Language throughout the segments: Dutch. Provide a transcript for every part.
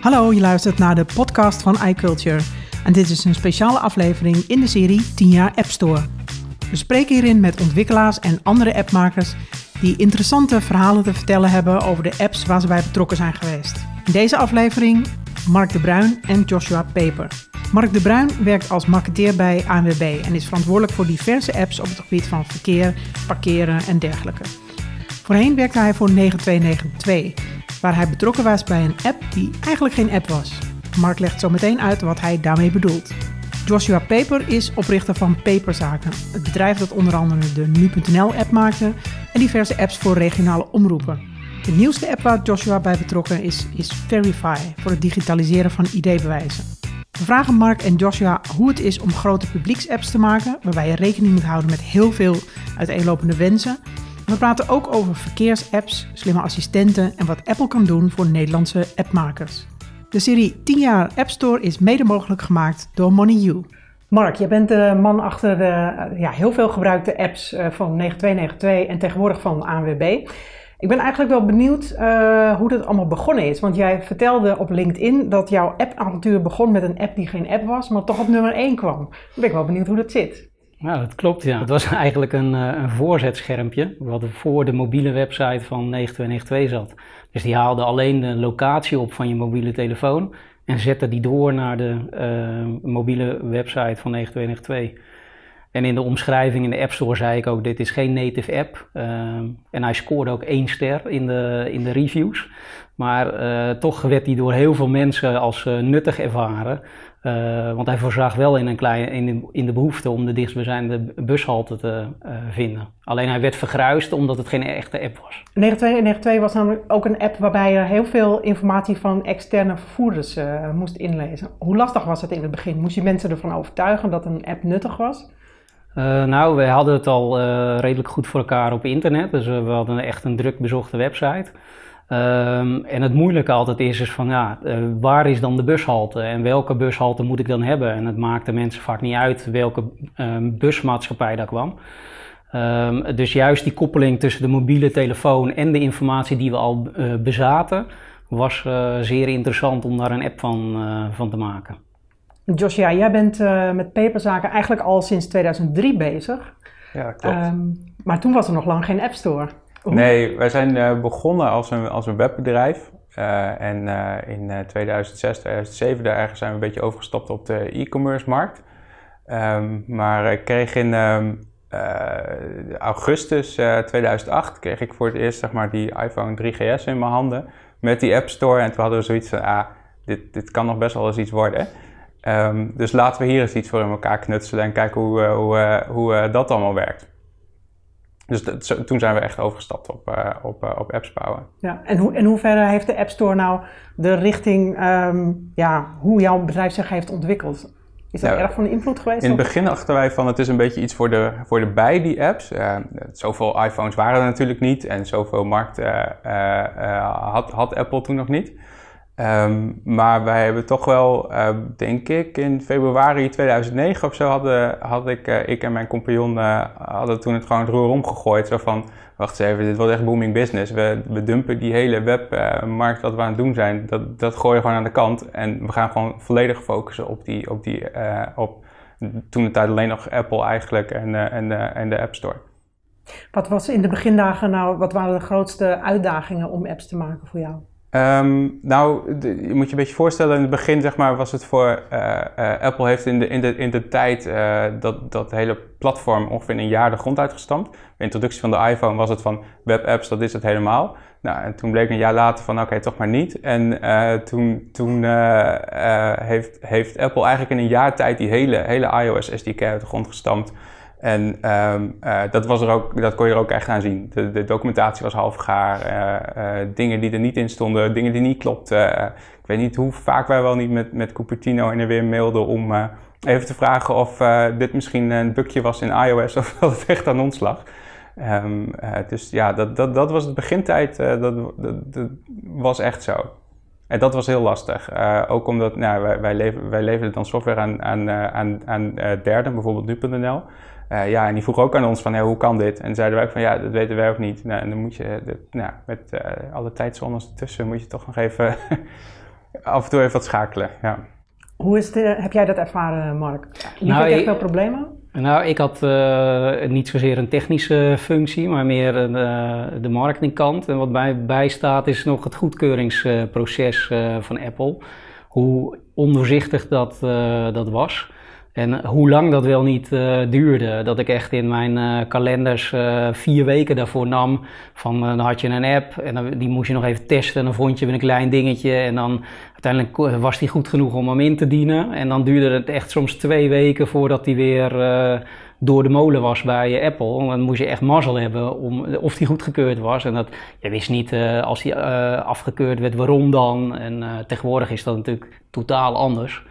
Hallo, je luistert naar de podcast van iCulture. En dit is een speciale aflevering in de serie 10 jaar App Store. We spreken hierin met ontwikkelaars en andere appmakers die interessante verhalen te vertellen hebben over de apps waar ze bij betrokken zijn geweest. In deze aflevering Mark de Bruin en Joshua Peper. Mark de Bruin werkt als marketeer bij ANWB en is verantwoordelijk voor diverse apps op het gebied van verkeer, parkeren en dergelijke. Voorheen werkte hij voor 9292, waar hij betrokken was bij een app die eigenlijk geen app was. Mark legt zo meteen uit wat hij daarmee bedoelt. Joshua Paper is oprichter van Paperzaken, het bedrijf dat onder andere de Nu.nl-app maakte en diverse apps voor regionale omroepen. De nieuwste app waar Joshua bij betrokken is, is Verify voor het digitaliseren van ID-bewijzen. We vragen Mark en Joshua hoe het is om grote publieksapps te maken, waarbij je rekening moet houden met heel veel uiteenlopende wensen. We praten ook over verkeersapps, slimme assistenten en wat Apple kan doen voor Nederlandse appmakers. De serie 10 jaar App Store is mede mogelijk gemaakt door MoneyU. Mark, je bent de man achter de ja, heel veel gebruikte apps eh, van 9292 en tegenwoordig van ANWB. Ik ben eigenlijk wel benieuwd uh, hoe dat allemaal begonnen is. Want jij vertelde op LinkedIn dat jouw appavontuur begon met een app die geen app was, maar toch op nummer 1 kwam. Dan ben ik wel benieuwd hoe dat zit. Ja, dat klopt. Ja. Het was eigenlijk een, eh, een wat voor de mobiele website van 9292 zat. Dus die haalde alleen de locatie op van je mobiele telefoon en zette die door naar de uh, mobiele website van 9292. En in de omschrijving in de App Store zei ik ook: dit is geen native app. Uh, en hij scoorde ook één ster in de, in de reviews. Maar toch werd hij door heel veel mensen als nuttig ervaren. Uh, want hij voorzag wel in, een klein, in, de, in de behoefte om de dichtstbijzijnde bushalte te vinden. Alleen hij werd vergruist omdat het geen echte app was. 9292 was namelijk ook een app waarbij je heel veel informatie van externe vervoerders moest inlezen. Hoe lastig was het in het begin? Moest je mensen ervan overtuigen dat een app nuttig was? Uh, nou, we hadden het al uh, redelijk goed voor elkaar op internet. Dus uh, we hadden echt een druk bezochte website. Um, en het moeilijke altijd is, is van ja, waar is dan de bushalte en welke bushalte moet ik dan hebben? En het maakte mensen vaak niet uit welke um, busmaatschappij daar kwam. Um, dus juist die koppeling tussen de mobiele telefoon en de informatie die we al bezaten, was zeer interessant om daar een app van, van te maken. Joshua, jij bent uh, met paperzaken eigenlijk al sinds 2003 bezig. Ja, klopt. Um, maar toen was er nog lang geen App Store. Hoe? Nee, wij zijn uh, begonnen als een, als een webbedrijf. Uh, en in 2006, 2007 daar ergens zijn we een beetje overgestapt op de e-commerce markt. Um, maar ik kreeg in um, augustus 2008 kreeg ik voor het eerst zeg maar, die iPhone 3GS in mijn handen met die App Store. En toen hadden we zoiets van, ah, dit, dit kan nog best wel eens iets worden. Um, dus laten we hier eens iets voor in elkaar knutselen en kijken hoe, hoe, hoe dat allemaal werkt. Dus dat, toen zijn we echt overgestapt op, op, op apps bouwen. Ja, en hoe, in hoeverre heeft de App Store nou de richting, um, ja, hoe jouw bedrijf zich heeft ontwikkeld? Is dat ja, erg van invloed geweest? In het begin dachten wij van het is een beetje iets voor de, voor de bij, die apps. zoveel iPhones waren er natuurlijk niet en zoveel markt had, had Apple toen nog niet. Um, maar wij hebben toch wel, uh, denk ik, in februari 2009 of zo hadden, had ik, uh, ik en mijn compagnon uh, hadden toen het gewoon het roer omgegooid. Zo van, wacht eens even, dit wordt echt booming business. We, we dumpen die hele webmarkt wat we aan het doen zijn, dat, dat gooien we gewoon aan de kant. En we gaan gewoon volledig focussen op die, op die, op toen de tijd alleen nog Apple eigenlijk en, en, en de App Store. Wat was in de begindagen nou, wat waren de grootste uitdagingen om apps te maken voor jou? Um, nou, je moet je een beetje voorstellen, in het begin zeg maar, was het voor uh, uh, Apple heeft in de, in de, in de tijd uh, dat, dat hele platform ongeveer in een jaar de grond uitgestampt. De introductie van de iPhone was het van webapps, dat is het helemaal. Nou, en toen bleek een jaar later van oké, toch maar niet. En toen, toen heeft, heeft Apple eigenlijk in een jaar tijd die hele, hele iOS SDK uit de grond gestampt. En um, uh, dat, was er ook, dat kon je er ook echt aan zien. De, documentatie was half gaar. Uh, uh, dingen die er niet in stonden, dingen die niet klopten. ik weet niet hoe vaak wij wel niet met, met Cupertino en er weer mailden om even te vragen of dit misschien een bugje was in iOS of dat het echt aan ons lag. Um, dus ja, dat, dat, dat was het begintijd. dat, dat, dat, was echt zo. En dat was heel lastig. ook omdat nou, wij, wij, leven, wij leverden dan software aan, aan, aan, aan derden, bijvoorbeeld nu.nl. Uh, ja, en die vroeg ook aan ons van, hey, hoe kan dit? En zeiden wij ook van, ja, dat weten wij ook niet. Nou, en dan moet je, de, nou, met uh, alle tijdzones ertussen, moet je toch nog even af en toe even wat schakelen, ja. Hoe is de, heb jij dat ervaren, Mark? Liep nou, je echt veel problemen? Nou, ik had uh, niet zozeer een technische functie, maar meer uh, de marketingkant. En wat bij, bij staat is nog het goedkeuringsproces uh, van Apple. Hoe ondoorzichtig dat, dat was. En hoe lang dat wel niet uh, duurde. Dat ik echt in mijn uh, kalenders vier weken daarvoor nam. Van dan had je een app en dan, die moest je nog even testen. En dan vond je een klein dingetje. En dan uiteindelijk was die goed genoeg om hem in te dienen. En dan duurde het echt soms twee weken voordat die weer door de molen was bij Apple. Dan moest je echt mazzel hebben om, of die goedgekeurd was. En dat, je wist niet als die afgekeurd werd waarom dan. En tegenwoordig is dat natuurlijk totaal anders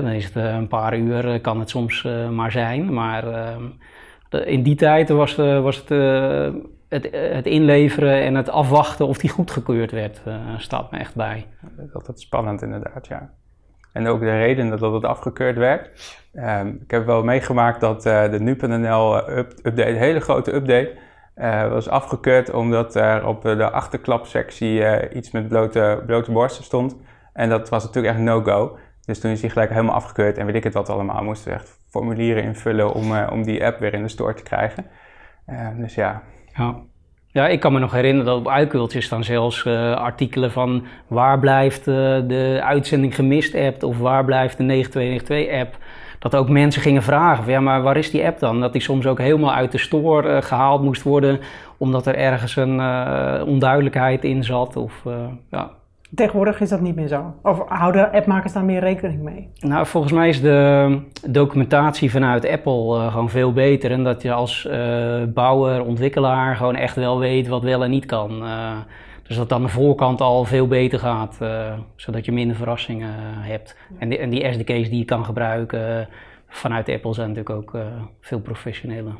dan is het eh, een paar uur, eh, kan het soms eh, maar zijn. Maar ehm, in die tijd was, was het, het, het, inleveren en het afwachten of die goedgekeurd werd, staat me echt bij. Dat is spannend inderdaad, ja. En ook de reden dat het afgekeurd werd. Ehm, ik heb wel meegemaakt dat de nu.nl update, een hele grote update, was afgekeurd omdat er op de achterklapsectie iets met blote, blote borsten stond. En dat was natuurlijk echt no-go. Dus toen is hij gelijk helemaal afgekeurd en weet ik het wat allemaal. Moesten we echt formulieren invullen om, uh, om die app weer in de store te krijgen. Uh, dus ja. ja. Ik kan me nog herinneren dat op uitkultjes dan zelfs uh, artikelen van waar blijft de uitzending gemist app of waar blijft de 9292 app. Dat ook mensen gingen vragen van ja, maar waar is die app dan? Dat die soms ook helemaal uit de store gehaald moest worden omdat er ergens een onduidelijkheid in zat. Of, ja. Tegenwoordig is dat niet meer zo. Of houden appmakers daar meer rekening mee? Nou, volgens mij is de documentatie vanuit Apple uh, gewoon veel beter. En dat je als uh, bouwer, ontwikkelaar gewoon echt wel weet wat wel en niet kan. Uh, dus dat dan de voorkant al veel beter gaat, zodat je minder verrassingen hebt. En die, en die SDK's die je kan gebruiken vanuit Apple zijn natuurlijk ook veel professioneler.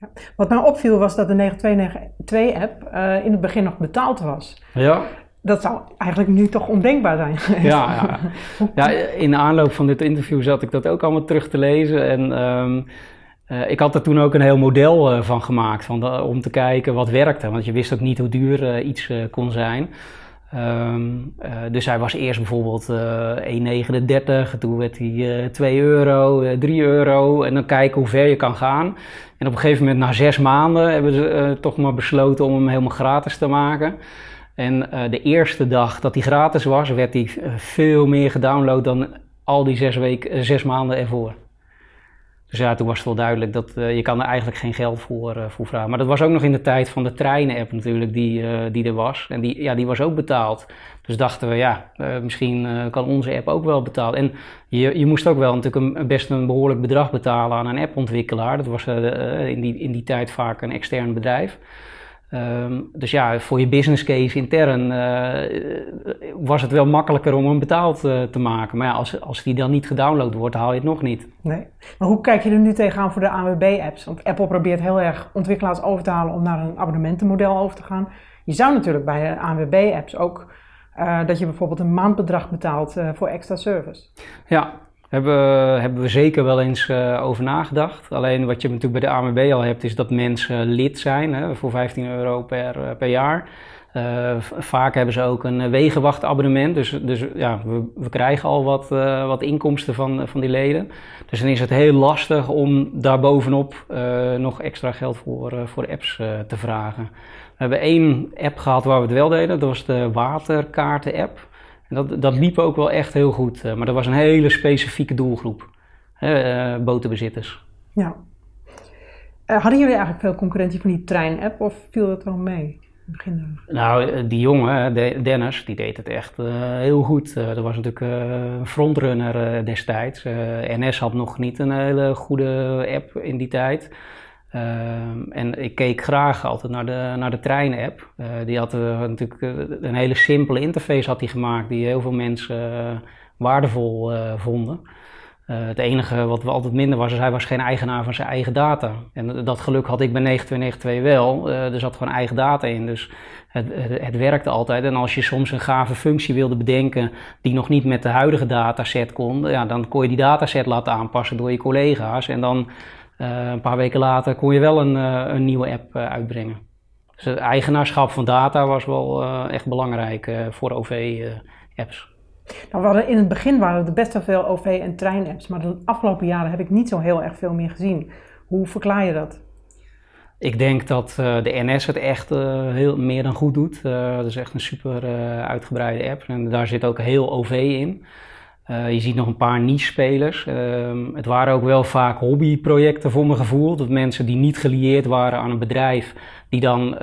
Ja. Wat mij opviel was dat de 9292-app in het begin nog betaald was. Ja dat zou eigenlijk nu toch ondenkbaar zijn. Ja, ja. ja, in de aanloop van dit interview zat ik dat ook allemaal terug te lezen. En um, uh, ik had er toen ook een heel model uh, van gemaakt, van om te kijken wat werkte. Want je wist ook niet hoe duur uh, iets kon zijn. Um, dus hij was eerst bijvoorbeeld 1,39, toen werd hij 2 euro, 3 euro. En dan kijken hoe ver je kan gaan. En op een gegeven moment, na zes maanden, hebben ze toch maar besloten om hem helemaal gratis te maken. En uh, de eerste dag dat hij gratis was, werd hij uh, veel meer gedownload dan al die zes, weken, uh, zes maanden ervoor. Dus ja, toen was het wel duidelijk dat je kan er eigenlijk geen geld voor, voor vragen. Maar dat was ook nog in de tijd van de treinen-app natuurlijk, die, die er was. En die, ja, die was ook betaald. Dus dachten we, ja, misschien kan onze app ook wel betaald. En je, je moest ook wel natuurlijk een, best een behoorlijk bedrag betalen aan een appontwikkelaar. Dat was in, die, in die tijd vaak een extern bedrijf. Um, dus ja, voor je business case intern uh, was het wel makkelijker om hem betaald uh, te maken. Maar ja, als, als die dan niet gedownload wordt, haal je het nog niet. Nee. Maar hoe kijk je er nu tegenaan voor de AWB-apps? Want Apple probeert heel erg ontwikkelaars over te halen om naar een abonnementenmodel over te gaan. Je zou natuurlijk bij de AWB-apps ook uh, dat je bijvoorbeeld een maandbedrag betaalt voor extra service. Ja, hebben, hebben we zeker wel eens uh, over nagedacht. Alleen wat je natuurlijk bij de AMB al hebt, is dat mensen lid zijn hè, voor 15 euro per, uh, per jaar. Uh, vaak hebben ze ook een wegenwachtabonnement, dus, dus ja, we, we krijgen al wat, wat inkomsten van, van die leden. Dus dan is het heel lastig om daarbovenop nog extra geld voor, voor apps te vragen. We hebben één app gehad waar we het wel deden, dat was de waterkaarten-app dat, dat liep ook wel echt heel goed. Eh, maar dat was een hele specifieke doelgroep. Uh, botenbezitters. Ja. Uh, hadden jullie eigenlijk veel concurrentie van die trein-app of viel dat wel mee? Begin nou, die jongen, Dennis, die deed het echt heel goed. dat was natuurlijk een frontrunner destijds. NS had nog niet een hele goede app in die tijd. Ehm, en ik keek graag altijd naar de, naar de trein-app. Uh, die had uh, natuurlijk eh, een hele simpele interface had die gemaakt die heel veel mensen waardevol vonden. het enige wat altijd minder was, is hij was geen eigenaar van zijn eigen data. En dat geluk had ik bij 9292 wel. er zat gewoon eigen data in, dus het, het, het, werkte altijd. En als je soms een gave functie wilde bedenken die nog niet met de huidige dataset kon, ja, dan kon je die dataset laten aanpassen door je collega's. En dan eh, een paar weken later kon je wel een, eh, een nieuwe app eh, uitbrengen. Dus het eigenaarschap van data was wel echt belangrijk voor OV-apps. Nou, we hadden, in het begin waren er best wel veel OV- en treinapps, maar de afgelopen jaren heb ik niet zo heel erg veel meer gezien. Hoe verklaar je dat? Ik denk dat uh, de NS het echt uh, heel, meer dan goed doet. Uh, dat is echt een super uitgebreide app en daar zit ook heel OV in. Je ziet nog een paar niche-spelers. Ehm, het waren ook wel vaak hobbyprojecten voor mijn gevoel. Dat mensen die niet gelieerd waren aan een bedrijf, die dan,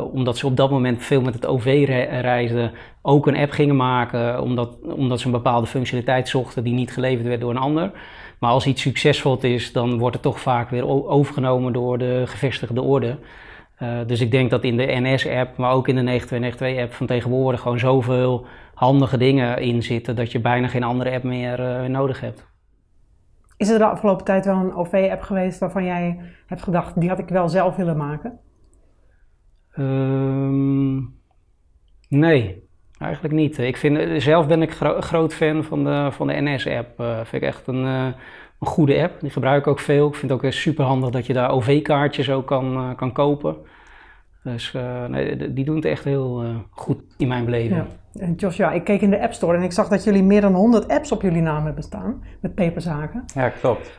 omdat ze op dat moment veel met het OV re reisden, ook een app gingen maken, omdat, omdat ze een bepaalde functionaliteit zochten die niet geleverd werd door een ander. Maar als iets succesvol is, dan wordt het toch vaak weer overgenomen door de gevestigde orde. Uh, dus ik denk dat in de NS-app, maar ook in de 9292-app van tegenwoordig gewoon zoveel handige dingen in zitten dat je bijna geen andere app meer uh, nodig hebt. Is er de afgelopen tijd wel een OV-app geweest waarvan jij hebt gedacht, die had ik wel zelf willen maken? Um, nee, Eigenlijk niet. Ik vind, eh, zelf ben ik gro groot fan van de, van de NS-app. Uh, vind ik echt een, uh, een goede app. Die gebruik ik ook veel. Ik vind het ook super handig dat je daar OV-kaartjes ook kan, kan kopen. Dus nee, die doen het echt heel goed in mijn beleving. Ja. En Joshua, ik keek in de App Store en ik zag dat jullie meer dan 100 apps op jullie naam hebben staan. Met peperzaken. Ja, klopt.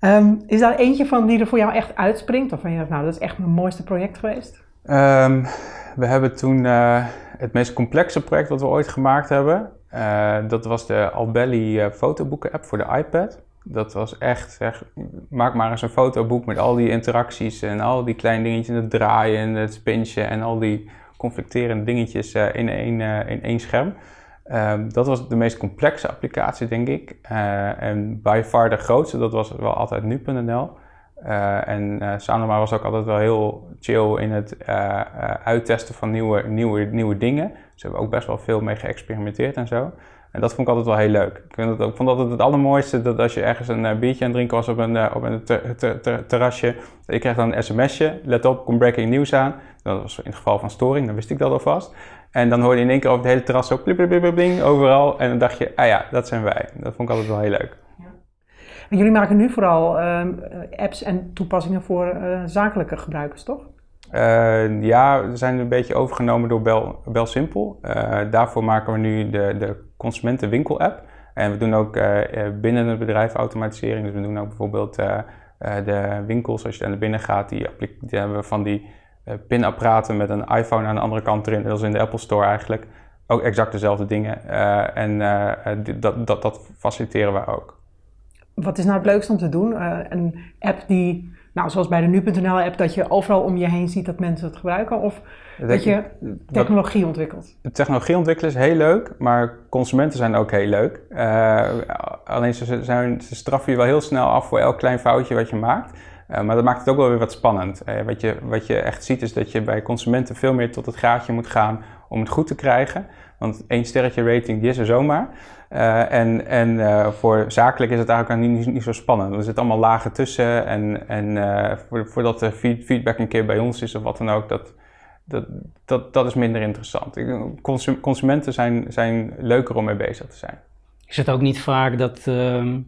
um, is daar eentje van die er voor jou echt uitspringt? Of van je nou, dat is echt mijn mooiste project geweest? Um, we hebben toen het meest complexe project wat we ooit gemaakt hebben, uh, dat was de Albelly uh, fotoboeken app voor de iPad. Dat was echt, zeg, maak maar eens een fotoboek met al die interacties en al die kleine dingetjes, het draaien en het pinchen en al die conflicterende dingetjes uh, in, één, in één scherm. Ehm, dat was de meest complexe applicatie, denk ik. en by far de grootste, dat was wel altijd nu.nl. En uh, Sanoma was ook altijd wel heel chill in het uittesten van nieuwe, nieuwe, nieuwe dingen. Ze hebben ook best wel veel mee geëxperimenteerd en zo. En dat vond ik altijd wel heel leuk. Ik, vind ik vond altijd het allermooiste dat als je ergens een biertje aan het drinken was op een, op een ter, ter, ter, terrasje. Je kreeg dan een sms'je, let op, komt breaking news aan. Dat was in het geval van storing, dan wist ik dat alvast. En dan hoorde je in één keer over het hele terras zo blip, overal. En dan dacht je, ah ja, dat zijn wij. Dat vond ik altijd wel heel leuk. Jullie maken nu vooral uh, apps en toepassingen voor uh, zakelijke gebruikers, toch? Uh, ja, we zijn een beetje overgenomen door Bel, Bel Simple. daarvoor maken we nu de, de consumentenwinkel-app. En we doen ook binnen het bedrijf automatisering. Dus we doen ook bijvoorbeeld de winkels, als je naar binnen gaat, die, die hebben we van die pinapparaten met een iPhone aan de andere kant erin. Dat in de Apple Store eigenlijk. Ook exact dezelfde dingen. en dat, dat, dat faciliteren we ook wat is nou het leukste om te doen? Een app die, nou zoals bij de nu.nl app, dat je overal om je heen ziet dat mensen het gebruiken? Of dat, je technologie wat, ontwikkelt? Technologie ontwikkelen is heel leuk, maar consumenten zijn ook heel leuk. Uh, alleen ze, zijn, ze straffen je wel heel snel af voor elk klein foutje wat je maakt. Uh, maar dat maakt het ook wel weer wat spannend. wat, je, wat je echt ziet is dat je bij consumenten veel meer tot het gaatje moet gaan om het goed te krijgen. Want één sterretje rating, die is er zomaar. Uh, en en uh, voor zakelijk is het eigenlijk niet, niet, zo spannend. Er zitten allemaal lagen tussen. En, en uh, voor, voordat de feedback een keer bij ons is of wat dan ook, dat, dat, dat, dat is minder interessant. Consum, consumenten zijn, zijn leuker om mee bezig te zijn. Is het ook niet vaak dat, ehm,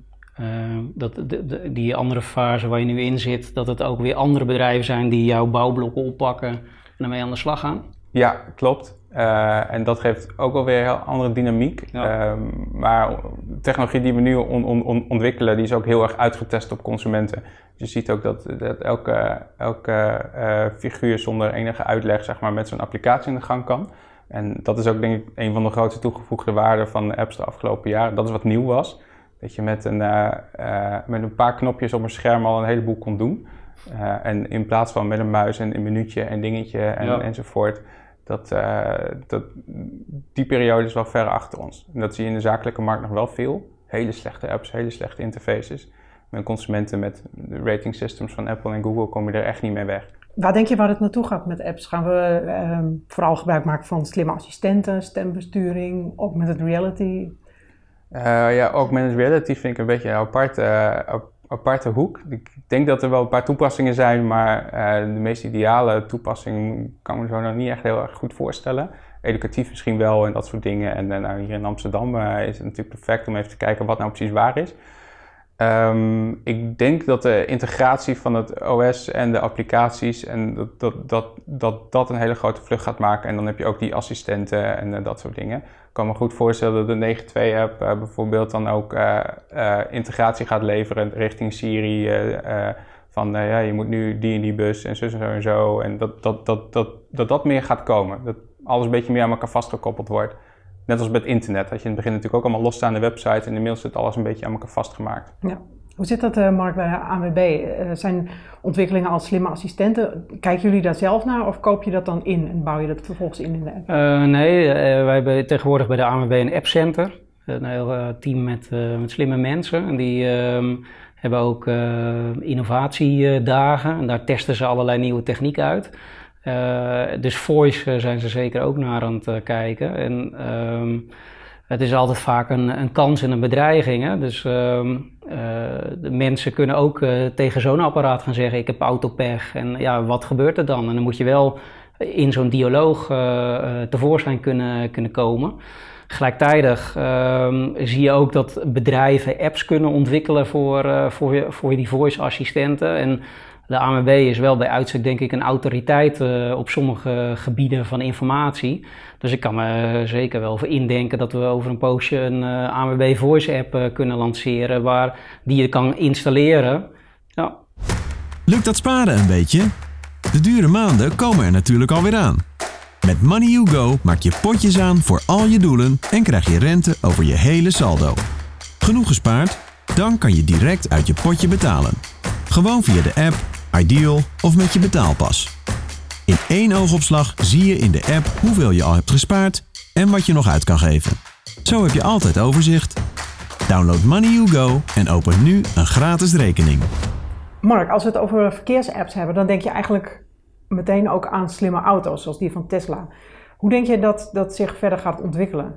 dat de, de, die andere fase waar je nu in zit, dat het ook weer andere bedrijven zijn die jouw bouwblokken oppakken en ermee aan de slag gaan? Ja, klopt. Uh, en dat geeft ook wel weer een heel andere dynamiek. Ja. Uh, maar de technologie die we nu on, on, ontwikkelen, die is ook heel erg uitgetest op consumenten. je ziet ook dat, dat elke, elke uh, figuur zonder enige uitleg zeg maar, met zo'n applicatie in de gang kan. En dat is ook denk ik een van de grootste toegevoegde waarden van de apps de afgelopen jaren. Dat is wat nieuw was. Dat je met een, uh, met een paar knopjes op een scherm al een heleboel kon doen. en in plaats van met een muis en een minuutje en dingetje en, ja. enzovoort dat, uh, dat, die periode is wel ver achter ons. En dat zie je in de zakelijke markt nog wel veel. Hele slechte apps, hele slechte interfaces. Met consumenten met de rating systems van Apple en Google kom je er echt niet mee weg. Waar denk je waar het naartoe gaat met apps? Gaan we uh, vooral gebruik maken van slimme assistenten, stembesturing, augmented reality? Uh, ja, augmented reality vind ik een beetje een apart, aparte hoek. Ik denk dat er wel een paar toepassingen zijn, maar uh, de meest ideale toepassing kan me zo nog niet echt heel erg goed voorstellen. Educatief misschien wel en dat soort dingen. En uh, nou, hier in Amsterdam uh, is het natuurlijk perfect om even te kijken wat nou precies waar is. Um, ik denk dat de integratie van het OS en de applicaties en dat dat, dat, dat, dat een hele grote vlucht gaat maken. En dan heb je ook die assistenten en dat soort dingen kan me goed voorstellen dat de 9.2-app bijvoorbeeld dan ook integratie gaat leveren richting Siri. van ja, je moet nu die en die bus en zo en zo en zo. En dat dat, dat, dat, dat, dat meer gaat komen. Dat alles een beetje meer aan elkaar vastgekoppeld wordt. Net als met internet. Had je in het begin natuurlijk ook allemaal losstaande websites. En inmiddels zit alles een beetje aan elkaar vastgemaakt. Ja. Hoe zit dat, uh, Mark, bij de ANWB? Uh, zijn ontwikkelingen als slimme assistenten, kijken jullie daar zelf naar of koop je dat dan in en bouw je dat vervolgens in in de app? Uh, nee, wij hebben tegenwoordig bij de ANWB een appcenter. Een heel team met, met slimme mensen. En die ehm, hebben ook innovatiedagen en daar testen ze allerlei nieuwe technieken uit. Dus voice zijn ze zeker ook naar aan het kijken. En... Um, het is altijd vaak een, een kans en een bedreiging. Hè? Dus uh, de mensen kunnen ook uh, tegen zo'n apparaat gaan zeggen: Ik heb autopech. En ja, wat gebeurt er dan? En dan moet je wel in zo'n dialoog uh, tevoorschijn kunnen, kunnen komen. Gelijktijdig ehm, zie je ook dat bedrijven apps kunnen ontwikkelen voor, voor, voor die voice assistenten. En de AMB is wel bij uitstek denk ik een autoriteit uh, op sommige gebieden van informatie. Dus ik kan me zeker wel voor indenken dat we over een poosje een uh, eh, AMB Voice app kunnen lanceren waar die je kan installeren. Lukt dat sparen een beetje? De dure maanden komen er natuurlijk alweer aan. Met Money You Go maak je potjes aan voor al je doelen en krijg je rente over je hele saldo. Genoeg gespaard? Dan kan je direct uit je potje betalen. Gewoon via de app Ideal of met je betaalpas. In één oogopslag zie je in de app hoeveel je al hebt gespaard en wat je nog uit kan geven. Zo heb je altijd overzicht. Download Money You Go en open nu een gratis rekening. Mark, als we het over verkeersapps hebben, dan denk je eigenlijk meteen ook aan slimme auto's, zoals die van Tesla. Hoe denk je dat dat zich verder gaat ontwikkelen?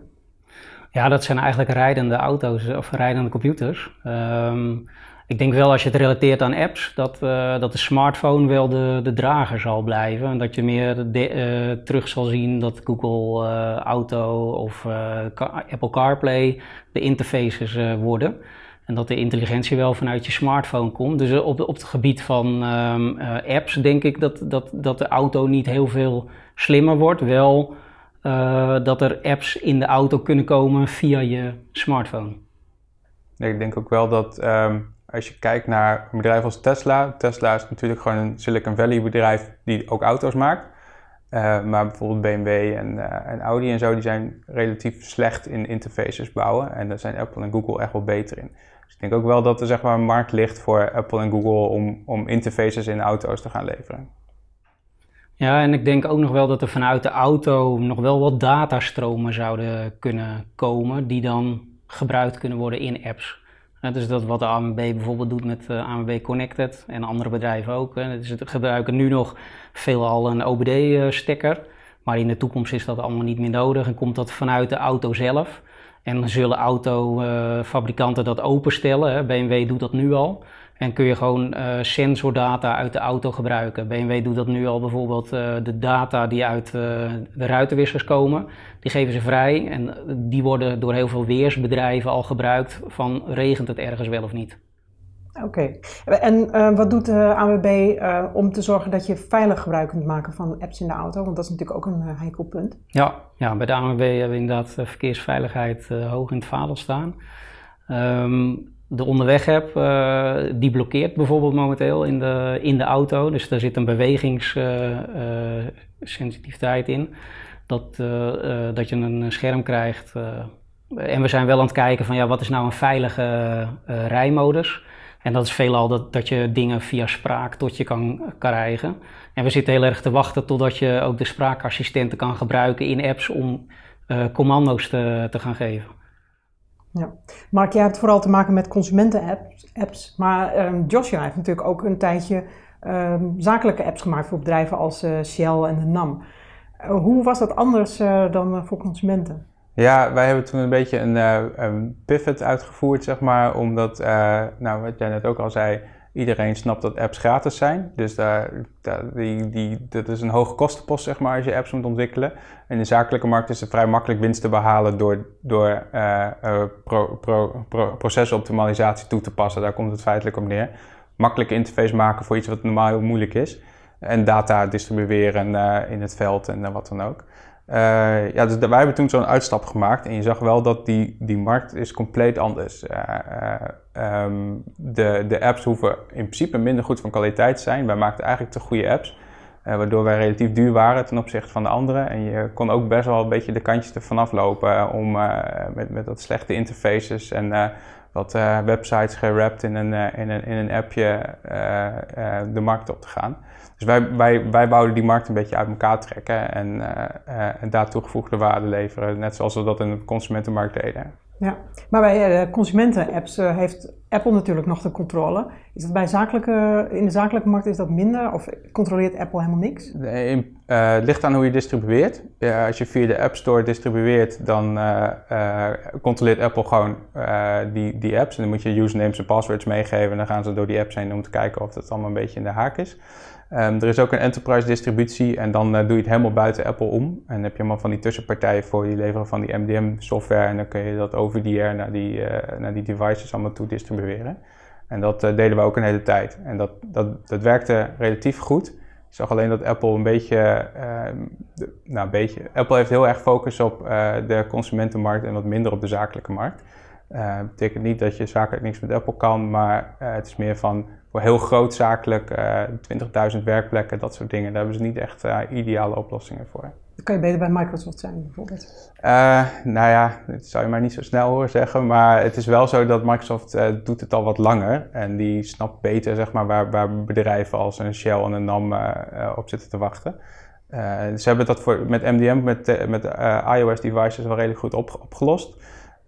Ja, dat zijn eigenlijk rijdende auto's of rijdende computers. Um, ik denk wel als je het relateert aan apps, dat, uh, dat de smartphone wel de, de drager zal blijven. En dat je meer de, uh, terug zal zien dat Google uh, Auto of Apple CarPlay de interfaces worden. En dat de intelligentie wel vanuit je smartphone komt. Dus op, op het gebied van um, apps denk ik dat, dat, dat de auto niet heel veel slimmer wordt. Wel dat er apps in de auto kunnen komen via je smartphone. Ik denk ook wel dat um als je kijkt naar een bedrijf als Tesla, Tesla is natuurlijk gewoon een Silicon Valley bedrijf die ook auto's maakt. Uh, maar bijvoorbeeld BMW en, uh, en, Audi en zo, die zijn relatief slecht in interfaces bouwen. En daar zijn Apple en Google echt wel beter in. Dus ik denk ook wel dat er zeg maar, een markt ligt voor Apple en Google om, om interfaces in auto's te gaan leveren. Ja, en ik denk ook nog wel dat er vanuit de auto nog wel wat datastromen zouden kunnen komen, die dan gebruikt kunnen worden in apps dus dat wat de AMB bijvoorbeeld doet met eh, AMB Connected en andere bedrijven ook. Dus we gebruiken nu nog veelal een OBD-stekker. Maar in de toekomst is dat allemaal niet meer nodig en komt dat vanuit de auto zelf. En zullen autofabrikanten dat openstellen. BMW doet dat nu al. En kun je gewoon uh, sensordata uit de auto gebruiken. BMW doet dat nu al bijvoorbeeld uh, de data die uit uh, de ruitenwissers komen. Die geven ze vrij en die worden door heel veel weersbedrijven al gebruikt van regent het ergens wel of niet. Oké. En wat doet de AWB om te zorgen dat je veilig gebruik kunt maken van apps in de auto? Want dat is natuurlijk ook een heikel punt. Ja, ja, bij de AWB hebben we inderdaad verkeersveiligheid hoog in het vaandel staan. Um, de onderwegapp uh, die blokkeert bijvoorbeeld momenteel in de, in de auto. Dus daar zit een bewegingssensitiviteit uh, in. Dat, dat je een scherm krijgt. en we zijn wel aan het kijken van ja, wat is nou een veilige rijmodus? En dat is veelal dat, dat je dingen via spraak tot je kan krijgen. En we zitten heel erg te wachten totdat je ook de spraakassistenten kan gebruiken in apps om commando's te, te gaan geven. Ja, Mark, jij hebt vooral te maken met consumenten-apps, apps, maar um, Joshua heeft natuurlijk ook een tijdje um, zakelijke apps gemaakt voor bedrijven als uh, Shell en de NAM. Uh, hoe was dat anders uh, dan voor consumenten? Ja, wij hebben toen een beetje een, een pivot uitgevoerd, zeg maar, omdat, nou, wat jij net ook al zei, Iedereen snapt dat apps gratis zijn. Dus daar, die, die, dat is een hoge kostenpost, zeg maar, als je apps moet ontwikkelen. En in de zakelijke markt is het vrij makkelijk winst te behalen door, door uh, uh, pro, pro, pro, procesoptimalisatie toe te passen. Daar komt het feitelijk op neer. Makkelijke interface maken voor iets wat normaal heel moeilijk is. En data distribueren uh, in het veld en wat dan ook. ja, dus wij hebben toen zo'n uitstap gemaakt en je zag wel dat die, die markt is compleet anders. Um, de, de apps hoeven in principe minder goed van kwaliteit te zijn. Wij maakten eigenlijk te goede apps. Uh, waardoor wij relatief duur waren ten opzichte van de anderen. En je kon ook best wel een beetje de kantjes ervan aflopen om uh, met, met slechte interfaces en wat websites gerapt in een, in een, in een appje de markt op te gaan. Dus wij, wij, wij wouden die markt een beetje uit elkaar trekken en, en daar toegevoegde waarde leveren. Net zoals we dat in de consumentenmarkt deden. Ja, maar bij uh, consumenten-apps uh, heeft Apple natuurlijk nog de controle. Is dat bij zakelijke, in de zakelijke markt is dat minder of controleert Apple helemaal niks? Nee, uh, het ligt aan hoe je distribueert. als je via de App Store distribueert, dan controleert Apple gewoon die, die apps. En dan moet je usernames en passwords meegeven en dan gaan ze door die apps heen om te kijken of het allemaal een beetje in de haak is. Um, er is ook een enterprise distributie en dan uh, doe je het helemaal buiten Apple om. En heb je allemaal van die tussenpartijen voor die leveren van die MDM software. En dan kun je dat over die air naar die, uh, naar die devices allemaal toe distribueren. En dat deden we ook een hele tijd. En dat, dat, dat werkte relatief goed. Ik zag alleen dat Apple een beetje, ehm, de, nou een beetje, Apple heeft heel erg focus op de consumentenmarkt en wat minder op de zakelijke markt. Dat betekent niet dat je zakelijk niks met Apple kan, maar het is meer van voor heel groot zakelijk, uh, eh, 20.000 werkplekken, dat soort dingen. Daar hebben ze niet echt uh, ideale oplossingen voor. Dan kan je beter bij Microsoft zijn, bijvoorbeeld. Uh, nou ja, dat zou je maar niet zo snel horen zeggen. Maar het is wel zo dat Microsoft doet het al wat langer. En die snapt beter zeg maar, waar, waar bedrijven als een Shell en een NAM op zitten te wachten. ze hebben dat voor, met MDM, met, met iOS-devices wel redelijk goed op, opgelost.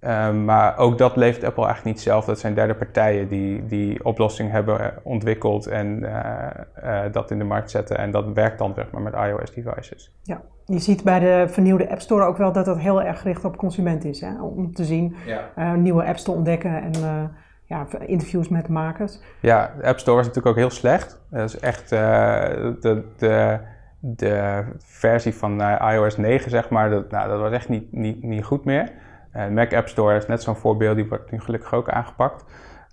Um, maar ook dat levert Apple eigenlijk niet zelf. Dat zijn derde partijen die die oplossing hebben ontwikkeld en uh, uh, dat in de markt zetten. En dat werkt dan zeg maar met iOS-devices. Ja, je ziet bij de vernieuwde App Store ook wel dat dat heel erg gericht op consument is. Hè? Om te zien, ja. uh, nieuwe apps te ontdekken en ja, interviews met makers. Ja, de App Store is natuurlijk ook heel slecht. Dat is echt de, de, de versie van iOS 9, zeg maar. Dat, nou, dat was echt niet, niet, niet goed meer. Uh, Mac App Store is net zo'n voorbeeld, die wordt nu gelukkig ook aangepakt.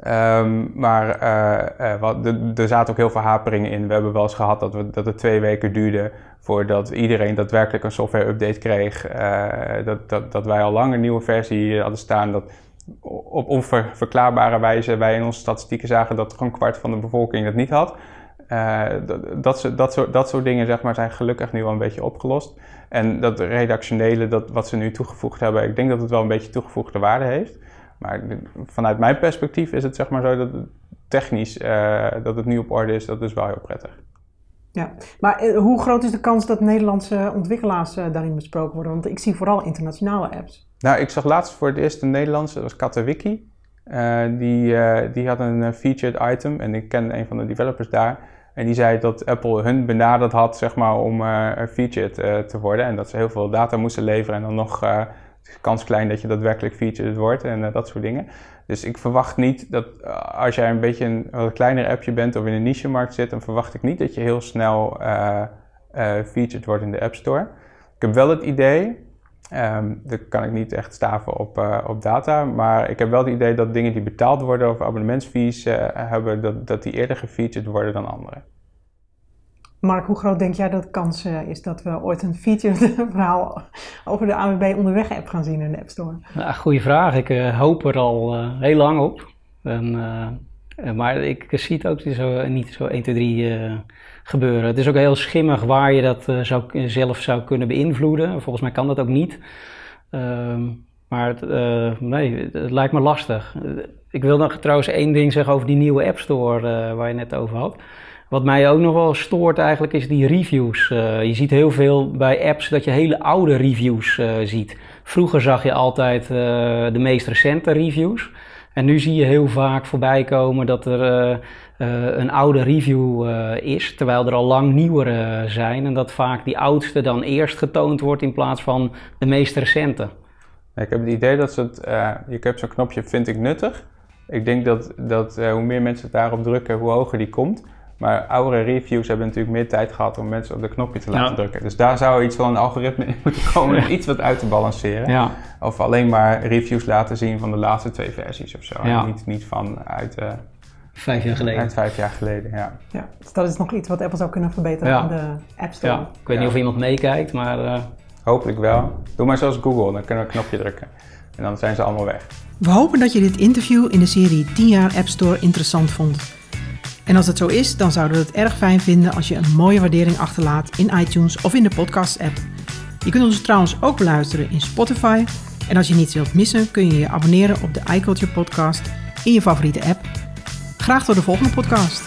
Um, maar uh, wat, er zaten ook heel veel haperingen in. We hebben wel eens gehad dat, we, dat het twee weken duurde voordat iedereen daadwerkelijk een software-update kreeg. dat, dat, dat wij al lang een nieuwe versie hadden staan. Dat op onverklaarbare wijze wij in onze statistieken zagen dat gewoon een kwart van de bevolking dat niet had. dat, dat, soort, dat dingen zeg maar, zijn gelukkig nu wel een beetje opgelost. En dat redactionele, dat, wat ze nu toegevoegd hebben, ik denk dat het wel een beetje toegevoegde waarde heeft. Maar vanuit mijn perspectief is het zeg maar zo dat het technisch uh, dat het nu op orde is, dat is wel heel prettig. Ja, maar eh, hoe groot is de kans dat Nederlandse ontwikkelaars uh, daarin besproken worden? Want ik zie vooral internationale apps. Nou, ik zag laatst voor het eerst een Nederlandse, dat was Katawiki. Uh, die, die had een featured item en ik ken een van de developers daar. En die zei dat Apple hun benaderd had zeg maar, om uh, featured uh, te worden. En dat ze heel veel data moesten leveren en dan nog uh, kans klein dat je daadwerkelijk featured wordt en dat soort dingen. Dus ik verwacht niet dat als jij een beetje een wat kleiner appje bent of in een niche-markt zit, dan verwacht ik niet dat je heel snel featured wordt in de App Store. Ik heb wel het idee, Um, dat kan ik niet echt staven op, uh, op data. Maar ik heb wel het idee dat dingen die betaald worden of abonnementsfees uh, hebben, dat, dat die eerder gefeatured worden dan andere. Mark, hoe groot denk jij dat de kans uh, is dat we ooit een featured verhaal over de AWB onderweg app gaan zien in de App Store? Nou, goeie vraag. Ik hoop er al heel lang op. En, maar ik zie het ook zo, niet zo 1, 2, 3 gebeuren. Het is ook heel schimmig waar je dat uh, zou, zelf zou kunnen beïnvloeden. Volgens mij kan dat ook niet. Uh, maar het, uh, nee, het lijkt me lastig. Ik wil nog trouwens één ding zeggen over die nieuwe App Store waar je net over had. Wat mij ook nog wel stoort eigenlijk is die reviews. je ziet heel veel bij apps dat je hele oude reviews ziet. Vroeger zag je altijd de meest recente reviews. En nu zie je heel vaak voorbij komen dat er uh, een oude review uh, is, terwijl er al lang nieuwere zijn. En dat vaak die oudste dan eerst getoond wordt in plaats van de meest recente. Ik heb het idee dat ze het, je hebt zo'n knopje vind ik nuttig. Ik denk dat, dat hoe meer mensen het daarop drukken, hoe hoger die komt. Maar oudere reviews hebben natuurlijk meer tijd gehad om mensen op de knopje te laten drukken. Dus daar zou iets van een algoritme in moeten komen om iets wat uit te balanceren. Ja. Of alleen maar reviews laten zien van de laatste twee versies of zo. En niet, niet van uit Vijf jaar geleden. Vijf jaar geleden, ja. ja. Dus dat is nog iets wat Apple zou kunnen verbeteren ja. aan de App Store. Ja. Ik weet niet of iemand meekijkt, maar... Uh, Hopelijk wel. Doe maar zoals Google, dan kunnen we een knopje drukken. En dan zijn ze allemaal weg. We hopen dat je dit interview in de serie 10 jaar App Store interessant vond. En als het zo is, dan zouden we het erg fijn vinden als je een mooie waardering achterlaat in iTunes of in de podcast-app. Je kunt ons trouwens ook beluisteren in Spotify. En als je niets wilt missen, kun je je abonneren op de iCulture Podcast in je favoriete app. Graag tot de volgende podcast.